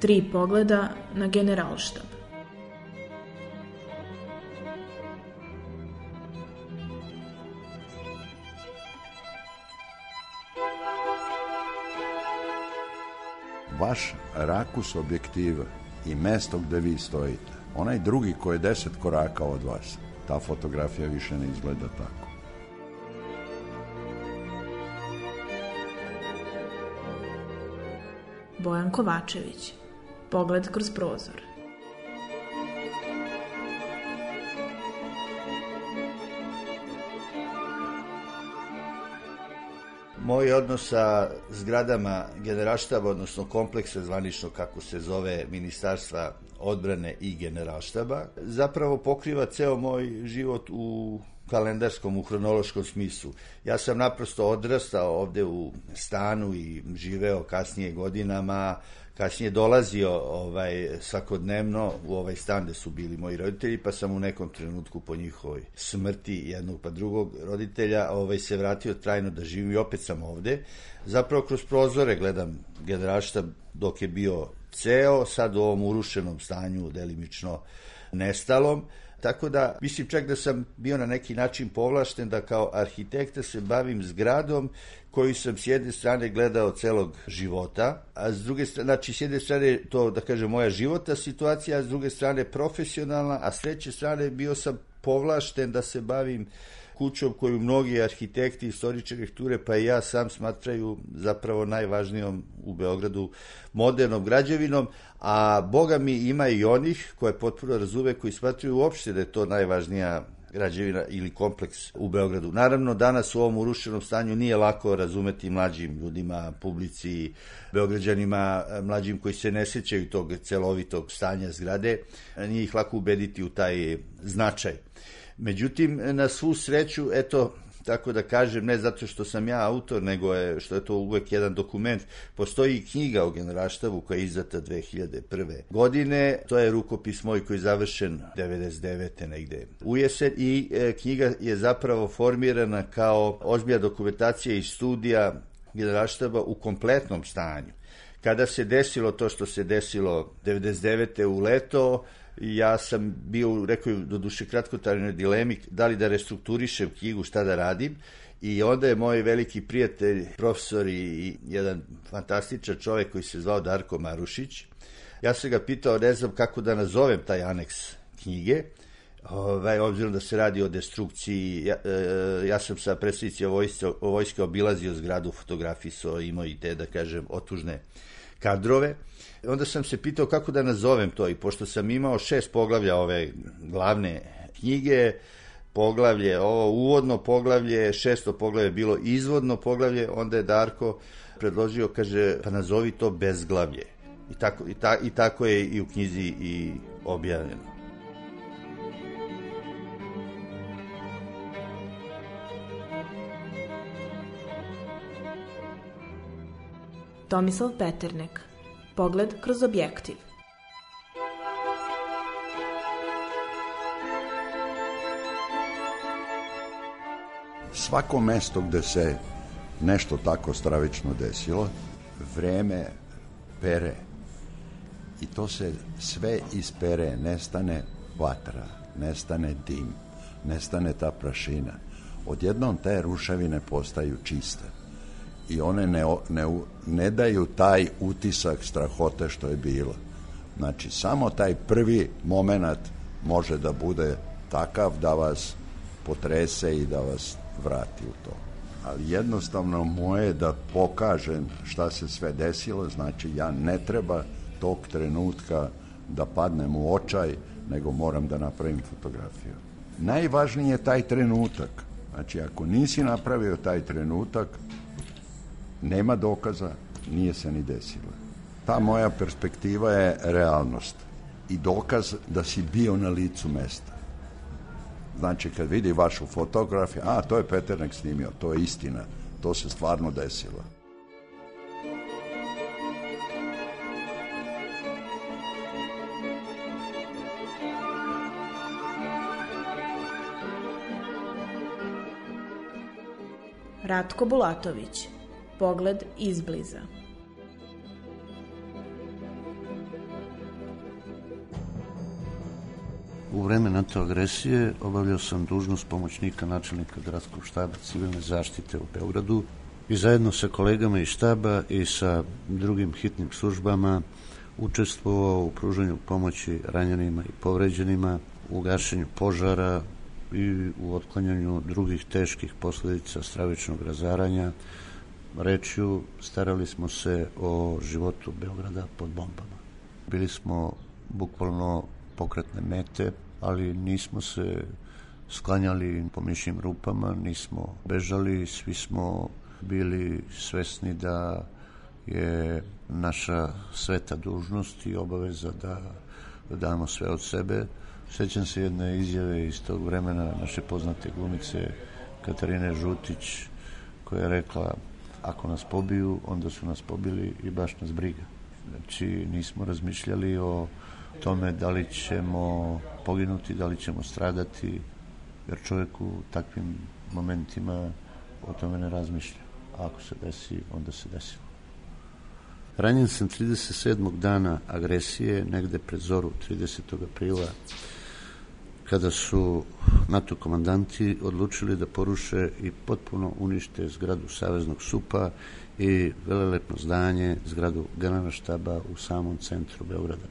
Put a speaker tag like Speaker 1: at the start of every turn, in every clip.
Speaker 1: Tri pogleda na generalštab.
Speaker 2: Vaš rakus objektiva i mesto gde vi stojite, onaj drugi koji je deset koraka od vas, ta fotografija više ne izgleda tako.
Speaker 1: Bojan Kovačević. Pogled kroz prozor.
Speaker 3: Moj odnos sa zgradama generalštaba, odnosno kompleksa zvanično kako se zove Ministarstva odbrane i generalštaba, zapravo pokriva ceo moj život u kalendarskom, u hronološkom smislu. Ja sam naprosto odrastao ovde u stanu i živeo kasnije godinama, kasnije dolazio ovaj svakodnevno u ovaj stan gde su bili moji roditelji, pa sam u nekom trenutku po njihovoj smrti jednog pa drugog roditelja ovaj se vratio trajno da živim i opet sam ovde. Zapravo kroz prozore gledam generalštab dok je bio ceo, sad u ovom urušenom stanju, delimično nestalom. Tako da, mislim čak da sam bio na neki način povlašten da kao arhitekta se bavim zgradom koju sam s jedne strane gledao celog života, a s druge strane, znači s jedne strane to da kažem moja života situacija, a s druge strane profesionalna, a s treće strane bio sam povlašten da se bavim kućom koju mnogi arhitekti, istoričari arhitekture, pa i ja sam smatraju zapravo najvažnijom u Beogradu modernom građevinom, a boga mi ima i onih koje potpuno razume, koji smatraju uopšte da je to najvažnija građevina ili kompleks u Beogradu. Naravno, danas u ovom urušenom stanju nije lako razumeti mlađim ljudima, publici, beograđanima, mlađim koji se ne sećaju tog celovitog stanja zgrade, nije ih lako ubediti u taj značaj. Međutim, na svu sreću, eto, tako da kažem, ne zato što sam ja autor, nego je, što je to uvek jedan dokument. Postoji knjiga o generalštavu koja je izdata 2001. godine. To je rukopis moj koji je završen 99. negde u jesen i e, knjiga je zapravo formirana kao ozbilja dokumentacija i studija generalštaba u kompletnom stanju. Kada se desilo to što se desilo 99. u leto, ja sam bio, rekao do duše kratkotarnoj dilemi, da li da restrukturišem knjigu, šta da radim, I onda je moj veliki prijatelj, profesor i jedan fantastičan čovek koji se zvao Darko Marušić. Ja sam ga pitao, ne znam kako da nazovem taj aneks knjige, ovaj, obzirom da se radi o destrukciji, ja, e, ja sam sa predstavnici vojske, vojske obilazio zgradu, fotografisao, imao i te, da kažem, otužne kadrove onda sam se pitao kako da nazovem to i pošto sam imao šest poglavlja ove glavne knjige, poglavlje, ovo uvodno poglavlje, šesto poglavlje bilo izvodno poglavlje, onda je Darko predložio, kaže, pa nazovi to bezglavlje. I tako, i, ta, i tako je i u knjizi i objavljeno.
Speaker 1: Tomislav Peternek Pogled kroz objektiv.
Speaker 2: Svako mesto gde se nešto tako stravično desilo, vreme pere i to se sve ispere, nestane vatra, nestane dim, nestane ta prašina. Odjednom te ruševine postaju čiste i one ne, ne, ne daju taj utisak strahote što je bilo. Znači, samo taj prvi moment može da bude takav da vas potrese i da vas vrati u to. Ali jednostavno moje da pokažem šta se sve desilo, znači ja ne treba tog trenutka da padnem u očaj, nego moram da napravim fotografiju. Najvažniji je taj trenutak. Znači, ako nisi napravio taj trenutak, nema dokaza, nije se ni desilo. Ta moja perspektiva je realnost i dokaz da si bio na licu mesta. Znači, kad vidi vašu fotografiju, a, to je Peternek snimio, to je istina, to se stvarno desilo.
Speaker 1: Ratko Bulatović Pogled izbliza
Speaker 4: U vreme NATO agresije obavljao sam dužnost pomoćnika načelnika gradskog štaba civilne zaštite u Beogradu i zajedno sa kolegama iz štaba i sa drugim hitnim službama učestvovao u pružanju pomoći ranjenima i povređenima, u gašenju požara i u otklanjanju drugih teških posledica stravičnog razaranja. Rečju, starali smo se o životu Beograda pod bombama. Bili smo bukvalno pokretne mete, ali nismo se sklanjali po mišljim rupama, nismo bežali, svi smo bili svesni da je naša sveta dužnost i obaveza da damo sve od sebe. Sećam se jedne izjave iz tog vremena naše poznate glumice Katarine Žutić koja je rekla ako nas pobiju, onda su nas pobili i baš nas briga. Znači nismo razmišljali o tome da li ćemo poginuti, da li ćemo stradati, jer čovjek u takvim momentima o tome ne razmišlja. A ako se desi, onda se desilo. Ranjen sam 37. dana agresije, negde pred zoru 30. aprila, kada su NATO komandanti odlučili da poruše i potpuno unište zgradu Saveznog supa i velelepno zdanje, zgradu generalštaba u samom centru Beograda.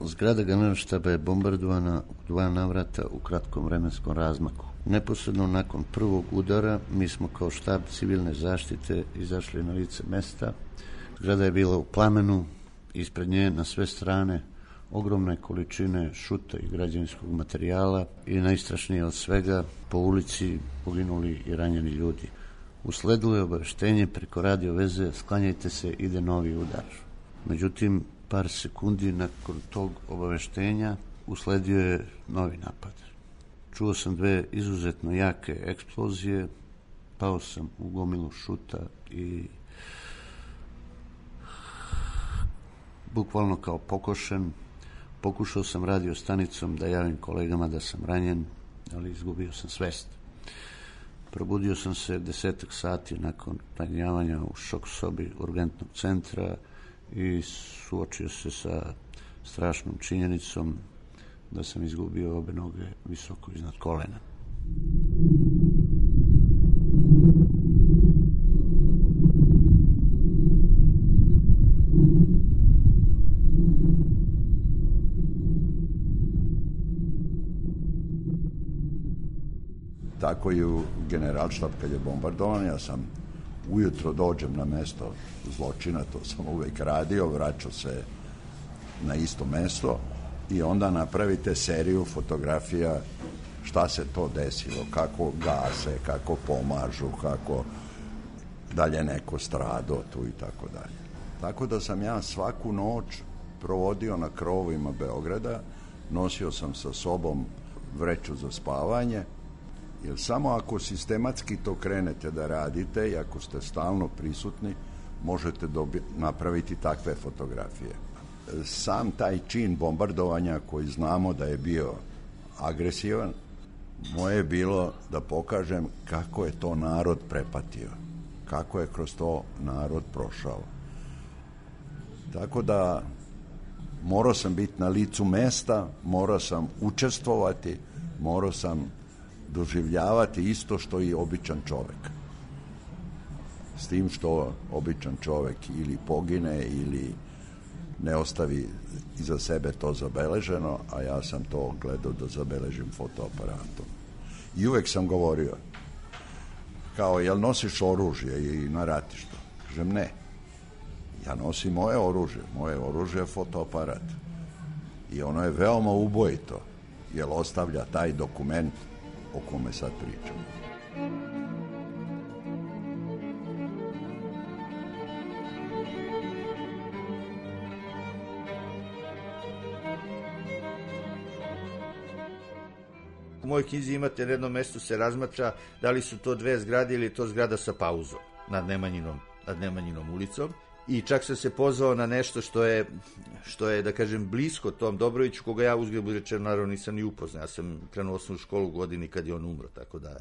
Speaker 4: Zgrada generalštaba je bombardovana u dva navrata u kratkom vremenskom razmaku. Neposredno nakon prvog udara mi smo kao štab civilne zaštite izašli na lice mesta. Zgrada je bila u plamenu, ispred nje na sve strane ogromne količine šuta i građevinskog materijala i najstrašnije od svega po ulici poginuli i ranjeni ljudi. Usledilo je obaveštenje preko radio veze sklanjajte se, ide novi udar. Međutim, par sekundi nakon tog obaveštenja usledio je novi napad. Čuo sam dve izuzetno jake eksplozije, pao sam u gomilu šuta i bukvalno kao pokošen pokušao sam radio stanicom da javim kolegama da sam ranjen, ali izgubio sam svest. Probudio sam se desetak sati nakon ranjavanja u šok sobi urgentnog centra i suočio se sa strašnom činjenicom da sam izgubio obe noge visoko iznad kolena.
Speaker 2: Tako i u generalštab kad je bombardovan, ja sam ujutro dođem na mesto zločina, to sam uvek radio, vraćao se na isto mesto i onda napravite seriju fotografija šta se to desilo, kako gase, kako pomažu, kako dalje neko strado tu i tako dalje. Tako da sam ja svaku noć provodio na krovovima Beograda, nosio sam sa sobom vreću za spavanje, jer samo ako sistematski to krenete da radite i ako ste stalno prisutni, možete dobi, napraviti takve fotografije. Sam taj čin bombardovanja koji znamo da je bio agresivan, moje je bilo da pokažem kako je to narod prepatio, kako je kroz to narod prošao. Tako da morao sam biti na licu mesta, morao sam učestvovati, morao sam doživljavati isto što i običan čovek. S tim što običan čovek ili pogine ili ne ostavi iza sebe to zabeleženo, a ja sam to gledao da zabeležim fotoaparatom. I uvek sam govorio, kao, jel nosiš oružje i na ratištu? Kažem, ne. Ja nosim moje oružje. Moje oružje je fotoaparat. I ono je veoma ubojito, jer ostavlja taj dokument o kome sad pričamo.
Speaker 3: U mojoj knjizi imate na jednom mestu se razmatra da li su to dve zgrade ili to zgrada sa pauzom nad Nemanjinom, nad Nemanjinom ulicom i čak sam se pozvao na nešto što je, što je da kažem, blisko tom Dobroviću, koga ja uzgled rečeno, naravno nisam ni upoznao. Ja sam krenuo osnovu školu godini kad je on umro, tako da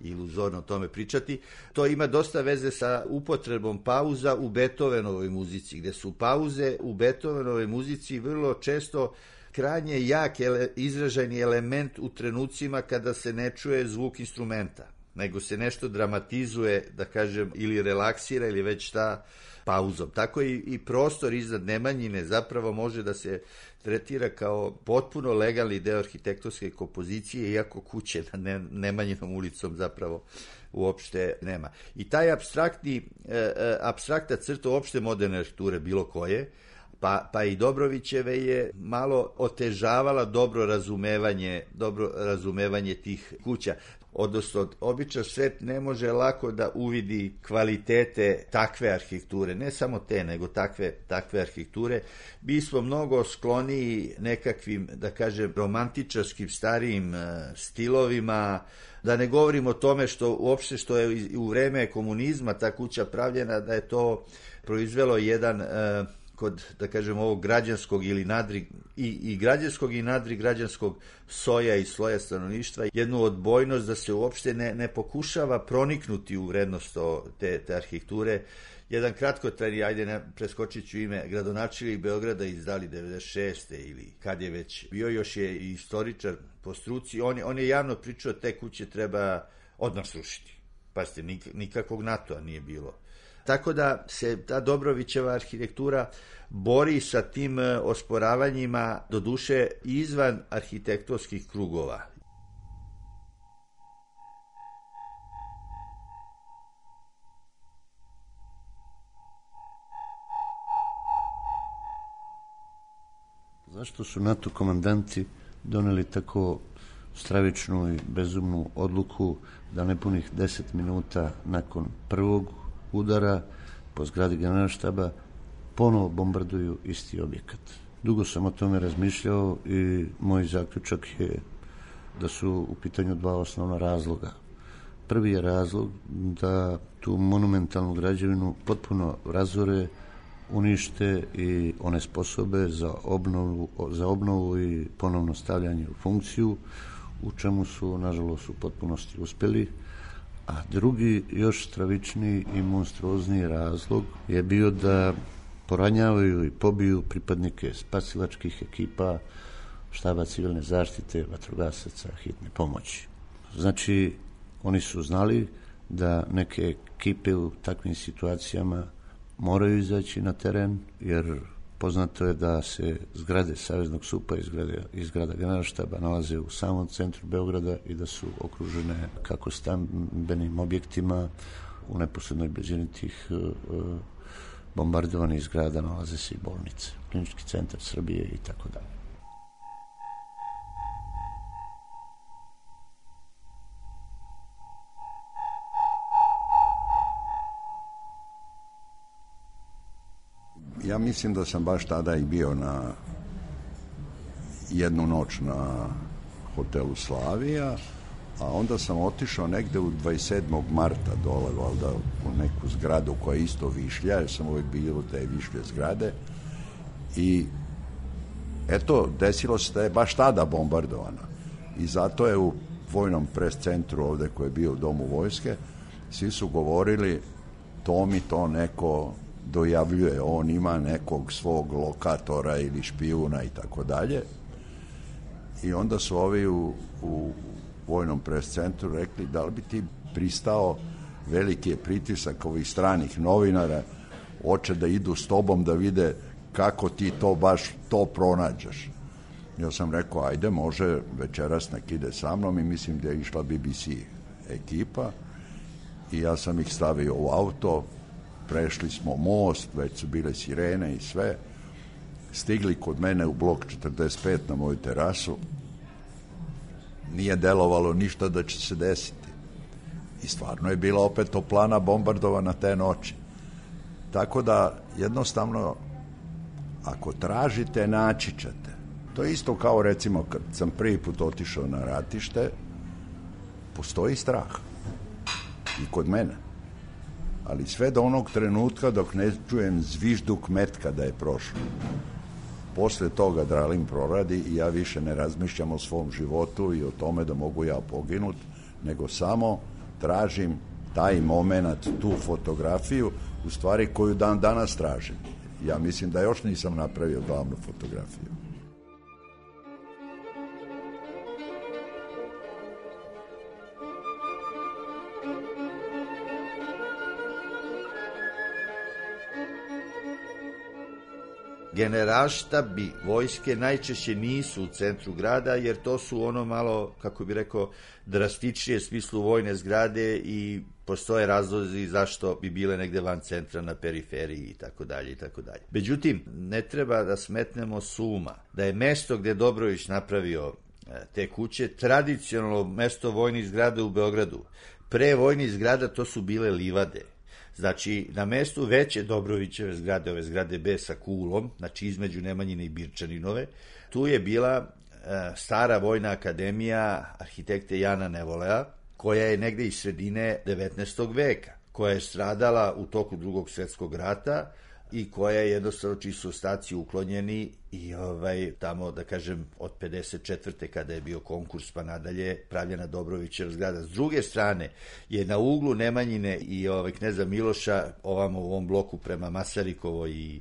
Speaker 3: iluzorno o tome pričati. To ima dosta veze sa upotrebom pauza u Beethovenovoj muzici, gde su pauze u Beethovenovoj muzici vrlo često krajnje jak ele, izražajni element u trenucima kada se ne čuje zvuk instrumenta, nego se nešto dramatizuje, da kažem, ili relaksira ili već šta pauzom. Tako i, i prostor iznad Nemanjine zapravo može da se tretira kao potpuno legalni deo arhitektonske kompozicije, iako kuće na ne, Nemanjinom ulicom zapravo uopšte nema. I taj abstraktni, e, e, abstrakta crta uopšte moderne arhitekture, bilo koje, pa, pa i Dobrovićeve je malo otežavala dobro razumevanje, dobro razumevanje tih kuća odnosno običan svet ne može lako da uvidi kvalitete takve arhitekture, ne samo te, nego takve, takve arhitekture. Mi smo mnogo skloniji nekakvim, da kažem, romantičarskim starijim e, stilovima, da ne govorim o tome što uopšte što je u vreme komunizma ta kuća pravljena, da je to proizvelo jedan uh, kod, da kažem, ovog građanskog ili nadri, i, i građanskog i nadri građanskog soja i sloja stanovništva, jednu odbojnost da se uopšte ne, ne pokušava proniknuti u vrednost te, te arhitekture. Jedan kratkotrajni, ajde ne, preskočit ću ime, gradonačili Beograda izdali 96. ili kad je već bio, još je i istoričar po struci, on je, on je javno pričao te kuće treba odmah srušiti. Pazite, nikakvog NATO-a nije bilo Tako da se ta Dobrovićeva arhitektura bori sa tim e, osporavanjima do duše izvan arhitektonskih krugova.
Speaker 4: Zašto su NATO komandanti doneli tako stravičnu i bezumnu odluku da nepunih 10 minuta nakon prvog udara po zgradi generalštaba ponovo bombarduju isti objekat. Dugo sam o tome razmišljao i moj zaključak je da su u pitanju dva osnovna razloga. Prvi je razlog da tu monumentalnu građevinu potpuno razore, unište i one sposobe za obnovu, za obnovu i ponovno stavljanje u funkciju, u čemu su, nažalost, u potpunosti uspeli A drugi, još stravičniji i monstruozniji razlog je bio da poranjavaju i pobiju pripadnike spasilačkih ekipa štaba civilne zaštite, vatrogasaca, hitne pomoći. Znači, oni su znali da neke ekipe u takvim situacijama moraju izaći na teren, jer Poznato je da se zgrade Saveznog supa i zgrade, i zgrada generalštaba nalaze u samom centru Beograda i da su okružene kako stambenim objektima u neposrednoj blizini tih uh, bombardovanih zgrada nalaze se i bolnice, klinički centar Srbije i tako dalje.
Speaker 2: Ja mislim da sam baš tada i bio na jednu noć na hotelu Slavija, a onda sam otišao negde u 27. marta dole, valjda, u neku zgradu koja je isto višlja, jer sam uvijek bio u te višlje zgrade i eto, desilo se da je baš tada bombardovana i zato je u vojnom pres centru ovde koji je bio u domu vojske, svi su govorili to mi to neko dojavljuje, on ima nekog svog lokatora ili špijuna i tako dalje. I onda su ovi u, u vojnom pres centru rekli da li bi ti pristao veliki je pritisak ovih stranih novinara, hoće da idu s tobom da vide kako ti to baš to pronađeš. Ja sam rekao, ajde, može večeras nek ide sa mnom i mislim da je išla BBC ekipa i ja sam ih stavio u auto, prešli smo most, već su bile sirene i sve, stigli kod mene u blok 45 na moju terasu, nije delovalo ništa da će se desiti. I stvarno je bila opet toplana bombardovana te noći. Tako da jednostavno ako tražite naći ćete. To je isto kao recimo kad sam prvi put otišao na ratište, postoji strah. I kod mene. Ali sve do onog trenutka dok ne čujem zvižduk metka da je prošlo. Posle toga Dralin proradi i ja više ne razmišljam o svom životu i o tome da mogu ja poginut, nego samo tražim taj moment, tu fotografiju, u stvari koju dan danas tražim. Ja mislim da još nisam napravio glavnu fotografiju.
Speaker 3: Generalštabi vojske najčešće nisu u centru grada, jer to su ono malo, kako bi rekao, drastičnije smislu vojne zgrade i postoje razlozi zašto bi bile negde van centra na periferiji i tako dalje i tako dalje. Međutim, ne treba da smetnemo suma da je mesto gde Dobrović napravio e, te kuće tradicionalno mesto vojnih zgrada u Beogradu. Pre vojnih zgrada to su bile livade Znači, na mestu veće Dobrovićeve zgrade, ove zgrade B sa kulom, znači između Nemanjine i Birčaninove, tu je bila e, stara vojna akademija arhitekte Jana Nevolea, koja je negde iz sredine 19. veka, koja je stradala u toku drugog svetskog rata, i koja je jednostavno čiji su ostaci uklonjeni i ovaj, tamo, da kažem, od 54. kada je bio konkurs pa nadalje pravljena Dobrovićev zgrada. S druge strane je na uglu Nemanjine i ovaj, kneza Miloša ovamo u ovom bloku prema Masarikovo i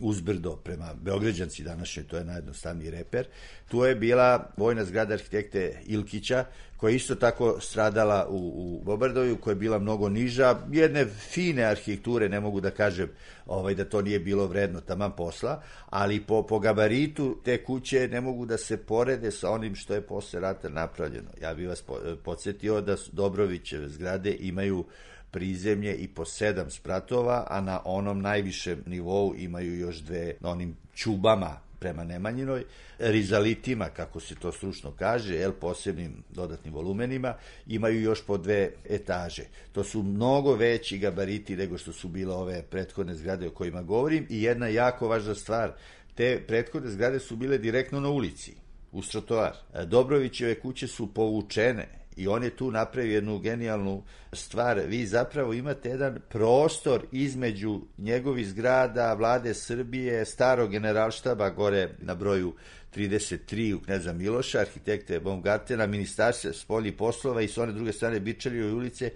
Speaker 3: uzbrdo prema Beograđanci današnjoj, to je najjednostavniji reper. Tu je bila vojna zgrada arhitekte Ilkića, koja je isto tako stradala u, u Bobardoju, koja je bila mnogo niža, jedne fine arhitekture, ne mogu da kažem ovaj, da to nije bilo vredno taman posla, ali po, po gabaritu te kuće ne mogu da se porede sa onim što je posle rata napravljeno. Ja bih vas podsjetio da Dobrovićeve zgrade imaju prizemlje i po sedam spratova, a na onom najvišem nivou imaju još dve na onim čubama prema Nemanjinoj, rizalitima, kako se to stručno kaže, el, posebnim dodatnim volumenima, imaju još po dve etaže. To su mnogo veći gabariti nego što su bile ove prethodne zgrade o kojima govorim i jedna jako važna stvar, te prethodne zgrade su bile direktno na ulici, uz trotoar. Dobrovićeve kuće su povučene I on je tu napravio jednu genijalnu stvar. Vi zapravo imate jedan prostor između njegovih zgrada, vlade Srbije, starog generalštaba gore na broju 33 u Kneza Miloša, arhitekte Baumgartena, ministarstva spolji poslova i s one druge strane Bičarijove ulice,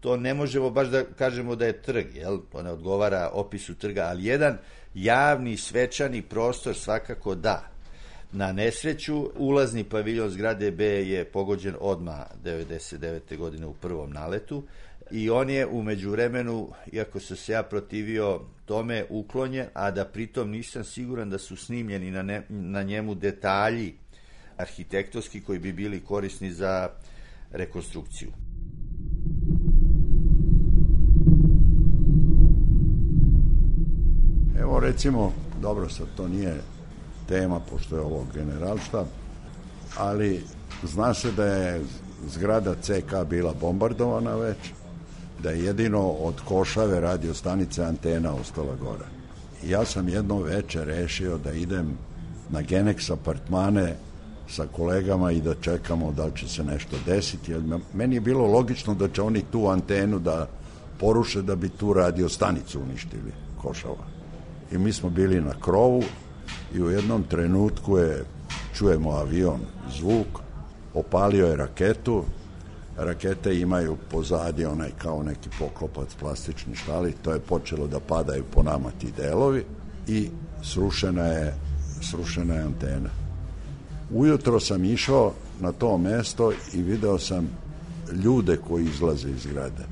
Speaker 3: to ne možemo baš da kažemo da je trg, jel? To ne odgovara opisu trga, ali jedan javni, svečani prostor svakako da. Na nesreću, ulazni paviljon zgrade B je pogođen odma 99. godine u prvom naletu i on je umeđu vremenu, iako sam se ja protivio tome, uklonjen, a da pritom nisam siguran da su snimljeni na, ne, na njemu detalji arhitektonski koji bi bili korisni za rekonstrukciju.
Speaker 2: Evo recimo, dobro sad to nije tema, pošto je ovo generalštab, ali zna se da je zgrada CK bila bombardovana već, da je jedino od Košave radio stanice antena ostala gore. Ja sam jedno veče rešio da idem na Genex apartmane sa kolegama i da čekamo da li će se nešto desiti. Meni je bilo logično da će oni tu antenu da poruše da bi tu radio stanicu uništili Košava. I mi smo bili na krovu i u jednom trenutku je, čujemo avion, zvuk, opalio je raketu, rakete imaju pozadi onaj kao neki poklopac plastični štali, to je počelo da padaju po nama ti delovi. I srušena je, srušena je antena. Ujutro sam išao na to mesto i video sam ljude koji izlaze iz zgrade.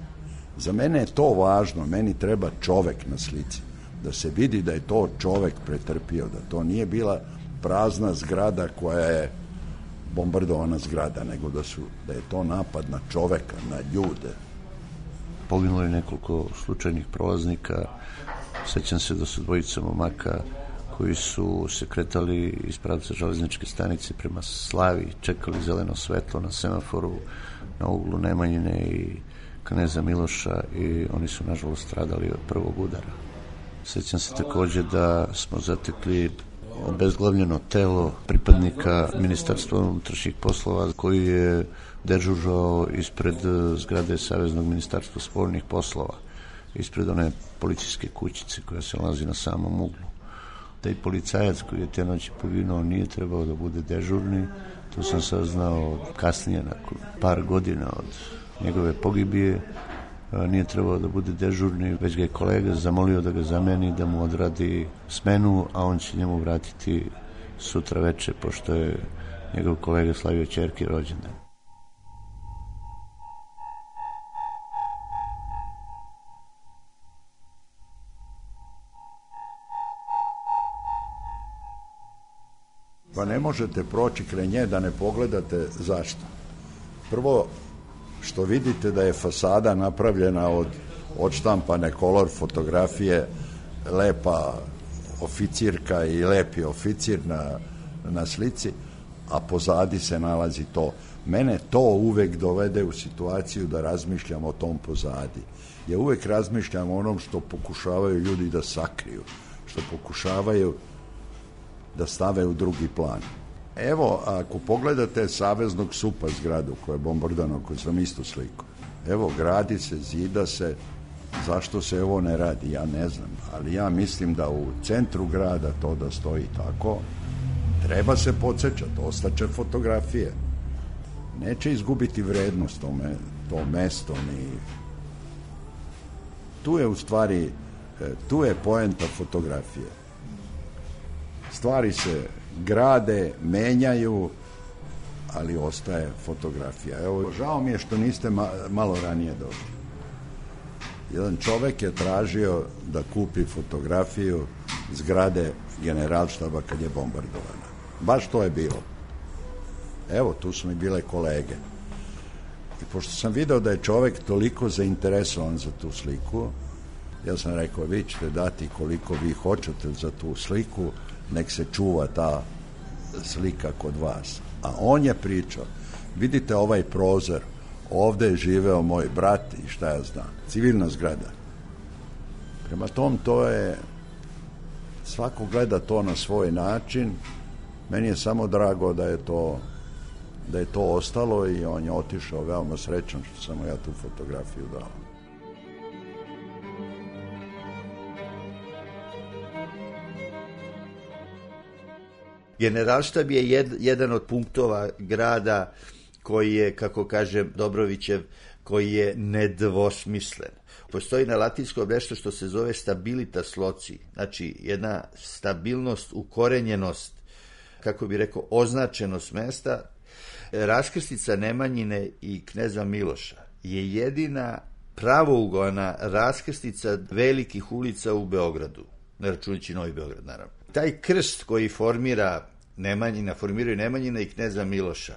Speaker 2: Za mene je to važno, meni treba čovek na slici, da se vidi da je to čovek pretrpio, da to nije bila prazna zgrada koja je bombardovana zgrada, nego da, su, da je to napad na čoveka, na ljude.
Speaker 4: Poginulo je nekoliko slučajnih prolaznika, sećam se da su dvojica momaka koji su se kretali iz pravca železničke stanice prema Slavi, čekali zeleno svetlo na semaforu na uglu Nemanjine i kneza Miloša i oni su nažalost stradali od prvog udara. Sećam se takođe da smo zatekli obezglavljeno telo pripadnika Ministarstva unutrašnjih poslova koji je dežužao ispred zgrade Saveznog ministarstva spoljnih poslova, ispred one policijske kućice koja se nalazi na samom uglu. Taj policajac koji je te noći poginuo nije trebao da bude dežurni, to sam saznao kasnije, nakon par godina od njegove pogibije, nije trebao da bude dežurni, već ga je kolega zamolio da ga zameni, da mu odradi smenu, a on će njemu vratiti sutra veče, pošto je njegov kolega slavio čerke rođendan.
Speaker 2: Pa ne možete proći kre nje da ne pogledate zašto. Prvo, što vidite da je fasada napravljena od odštampane kolor fotografije, lepa oficirka i lepi oficir na, na slici, a pozadi se nalazi to. Mene to uvek dovede u situaciju da razmišljam o tom pozadi. Ja uvek razmišljam o onom što pokušavaju ljudi da sakriju, što pokušavaju da stave u drugi plan. Evo, ako pogledate Saveznog supa zgradu koja je bombardana, koju sam isto sliku, evo, gradi se, zida se, zašto se ovo ne radi, ja ne znam, ali ja mislim da u centru grada to da stoji tako, treba se podsjećati, ostaće fotografije. Neće izgubiti vrednost to, me, to mesto, ni... Tu je u stvari, e, tu je poenta fotografije. Stvari se grade, menjaju, ali ostaje fotografija. Evo, žao mi je što niste ma, malo ranije došli. Jedan čovek je tražio da kupi fotografiju zgrade generalštaba kad je bombardovana. Baš to je bilo. Evo, tu su mi bile kolege. I pošto sam video da je čovek toliko zainteresovan za tu sliku, ja sam rekao, vi ćete dati koliko vi hoćete za tu sliku, nek se čuva ta slika kod vas. A on je pričao, vidite ovaj prozor, ovde je živeo moj brat i šta ja znam, civilna zgrada. Prema tom to je, svako gleda to na svoj način, meni je samo drago da je to da je to ostalo i on je otišao veoma srećan što sam ja tu fotografiju dao.
Speaker 3: Generalštab je jed, jedan od punktova grada koji je, kako kažem Dobrovićev, koji je nedvosmislen. Postoji na latinskom nešto što se zove stabilitas loci, znači jedna stabilnost, ukorenjenost, kako bi rekao, označenost mesta. Raskrstica Nemanjine i kneza Miloša je jedina pravougona raskrstica velikih ulica u Beogradu, ne računići Novi Beograd, naravno. Taj krst koji formira Nemanjina, formiraju Nemanjina i kneza Miloša,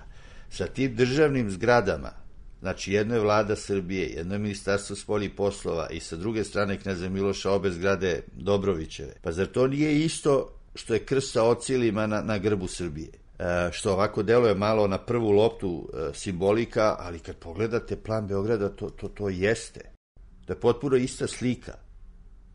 Speaker 3: sa tim državnim zgradama, znači jedno je vlada Srbije, jedno je ministarstvo spoljih poslova i sa druge strane kneza Miloša obe zgrade Dobrovićeve. Pa zar to nije isto što je krst sa ocilima na, na grbu Srbije? E, što ovako deluje malo na prvu loptu e, simbolika, ali kad pogledate plan Beograda, to, to, to jeste. To je potpuno ista slika.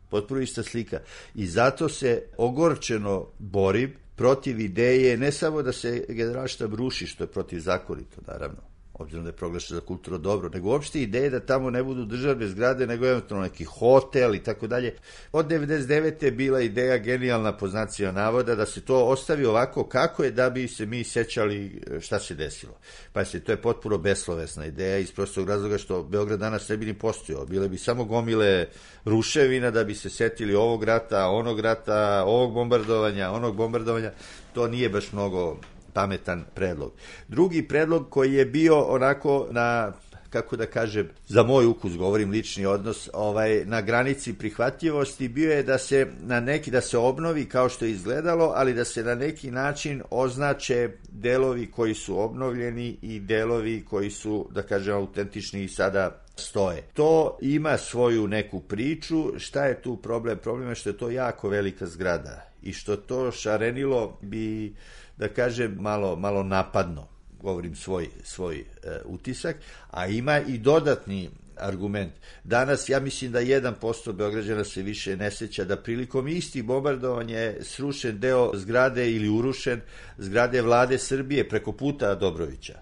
Speaker 3: Potpuno ista slika. I zato se ogorčeno borim protiv ideje ne samo da se generalštab ruši, što je protivzakonito, naravno, obzirom da je proglašeno za kulturno dobro, nego uopšte ideje da tamo ne budu državne zgrade, nego eventualno neki hotel i tako dalje. Od 99. je bila ideja genijalna poznacija navoda da se to ostavi ovako kako je da bi se mi sećali e, šta se desilo. Pa se to je potpuno beslovesna ideja iz prostog razloga što Beograd danas ne bi ni postojao. Bile bi samo gomile ruševina da bi se setili ovog rata, onog rata, ovog bombardovanja, onog bombardovanja. To nije baš mnogo pametan predlog. Drugi predlog koji je bio onako na kako da kažem, za moj ukus govorim lični odnos, ovaj na granici prihvatljivosti bio je da se na neki da se obnovi kao što je izgledalo, ali da se na neki način označe delovi koji su obnovljeni i delovi koji su da kažem autentični i sada stoje. To ima svoju neku priču, šta je tu problem? Problem je što je to jako velika zgrada i što to šarenilo bi da kažem malo malo napadno govorim svoj, svoj e, utisak, a ima i dodatni argument. Danas ja mislim da 1% Beograđana se više ne seća da prilikom isti bombardovanja je srušen deo zgrade ili urušen zgrade vlade Srbije preko puta Dobrovića,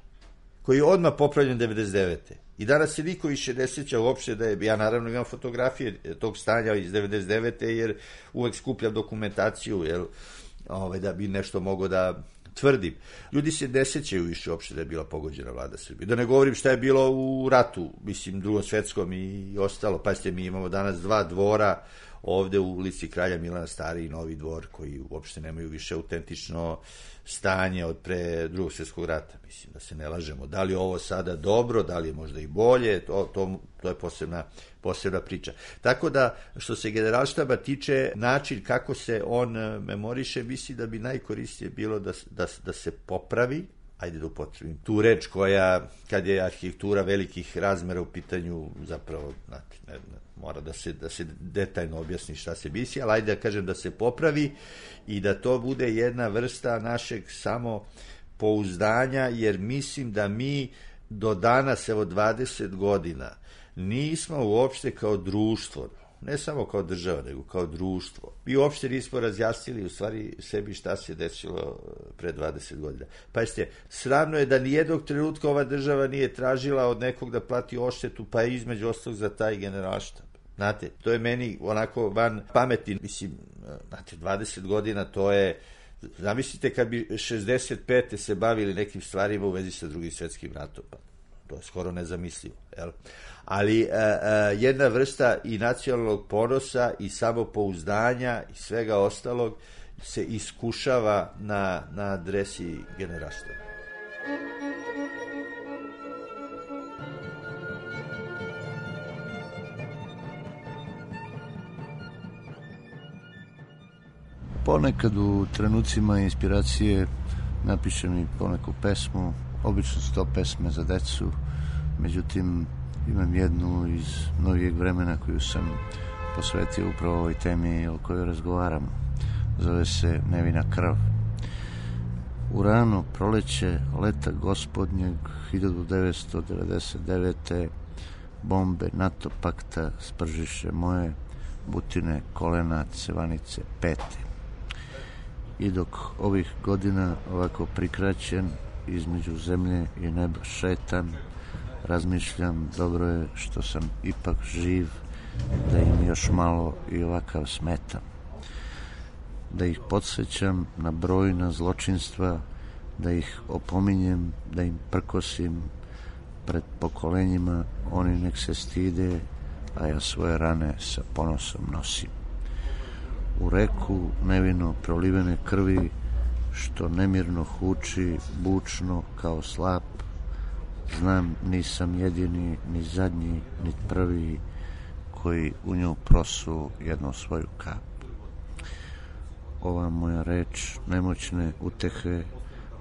Speaker 3: koji je odmah popravljen 99. I danas se niko više ne seća uopšte da je, ja naravno imam fotografije tog stanja iz 99. jer uvek skupljam dokumentaciju, jel, ovaj, da bi nešto mogo da tvrdim. Ljudi se ne sećaju više uopšte da je bila pogođena vlada Srbije. Da ne govorim šta je bilo u ratu, mislim, drugom svetskom i ostalo. Pazite, mi imamo danas dva dvora ovde u ulici Kralja Milana Stari i Novi dvor, koji uopšte nemaju više autentično stanje od pre drugog svjetskog rata. Mislim da se ne lažemo. Da li je ovo sada dobro, da li je možda i bolje, to, to, to je posebna, posebna priča. Tako da, što se generalštaba tiče, način kako se on memoriše, misli da bi najkoristije bilo da, da, da se popravi, ajde da upotrebim tu reč koja, kad je arhitektura velikih razmera u pitanju, zapravo, znate, ne, ne, mora da se, da se detaljno objasni šta se misli, ali ajde da kažem da se popravi i da to bude jedna vrsta našeg samo pouzdanja, jer mislim da mi do danas, evo 20 godina, nismo uopšte kao društvo, ne samo kao država, nego kao društvo. Mi uopšte nismo razjasnili u stvari sebi šta se desilo pre 20 godina. Pa jeste, sramno je da nijednog trenutka ova država nije tražila od nekog da plati oštetu, pa je između ostalog za taj generalštab. Znate, to je meni onako van pameti, mislim, znate, 20 godina to je, zamislite kad bi 65. se bavili nekim stvarima u vezi sa drugim svetskim ratom, pa to je skoro nezamislivo, jel? Ali e, e, jedna vrsta i nacionalnog ponosa i samopouzdanja i svega ostalog se iskušava na, na adresi generalstva.
Speaker 4: Ponekad u trenucima inspiracije napišem i poneku pesmu, obično su to pesme za decu, međutim imam jednu iz novijeg vremena koju sam posvetio upravo ovoj temi o kojoj razgovaram. Zove se Nevina krv. U rano proleće leta gospodnjeg 1999. bombe NATO pakta spržiše moje butine, kolena, cevanice, pete i dok ovih godina ovako prikraćen između zemlje i neba šetam, razmišljam dobro je što sam ipak živ, da im još malo i ovakav smetam. Da ih podsjećam na brojna zločinstva, da ih opominjem, da im prkosim pred pokolenjima, oni nek se stide, a ja svoje rane sa ponosom nosim u reku nevino prolivene krvi, što nemirno huči, bučno kao slap. Znam, nisam jedini, ni zadnji, ni prvi, koji u nju prosu jednu svoju kap. Ova moja reč nemoćne utehe,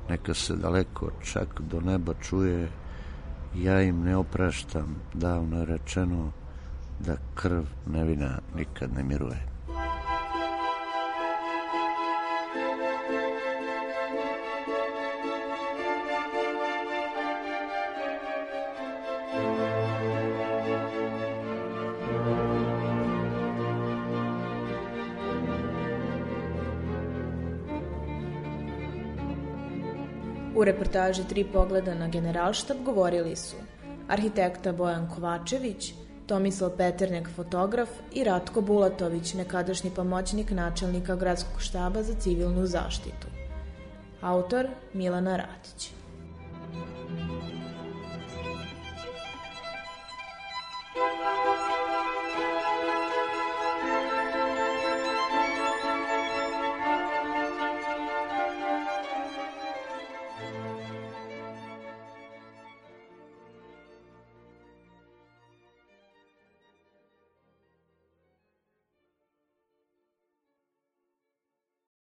Speaker 4: neka se daleko čak do neba čuje, ja im ne opraštam, davno je rečeno, da krv nevina nikad ne miruje.
Speaker 1: U reportaži Tri pogleda na generalštab govorili su arhitekta Bojan Kovačević, Tomislav Peternjak fotograf i Ratko Bulatović, nekadašnji pomoćnik načelnika gradskog štaba za civilnu zaštitu. Autor Milana Ratić.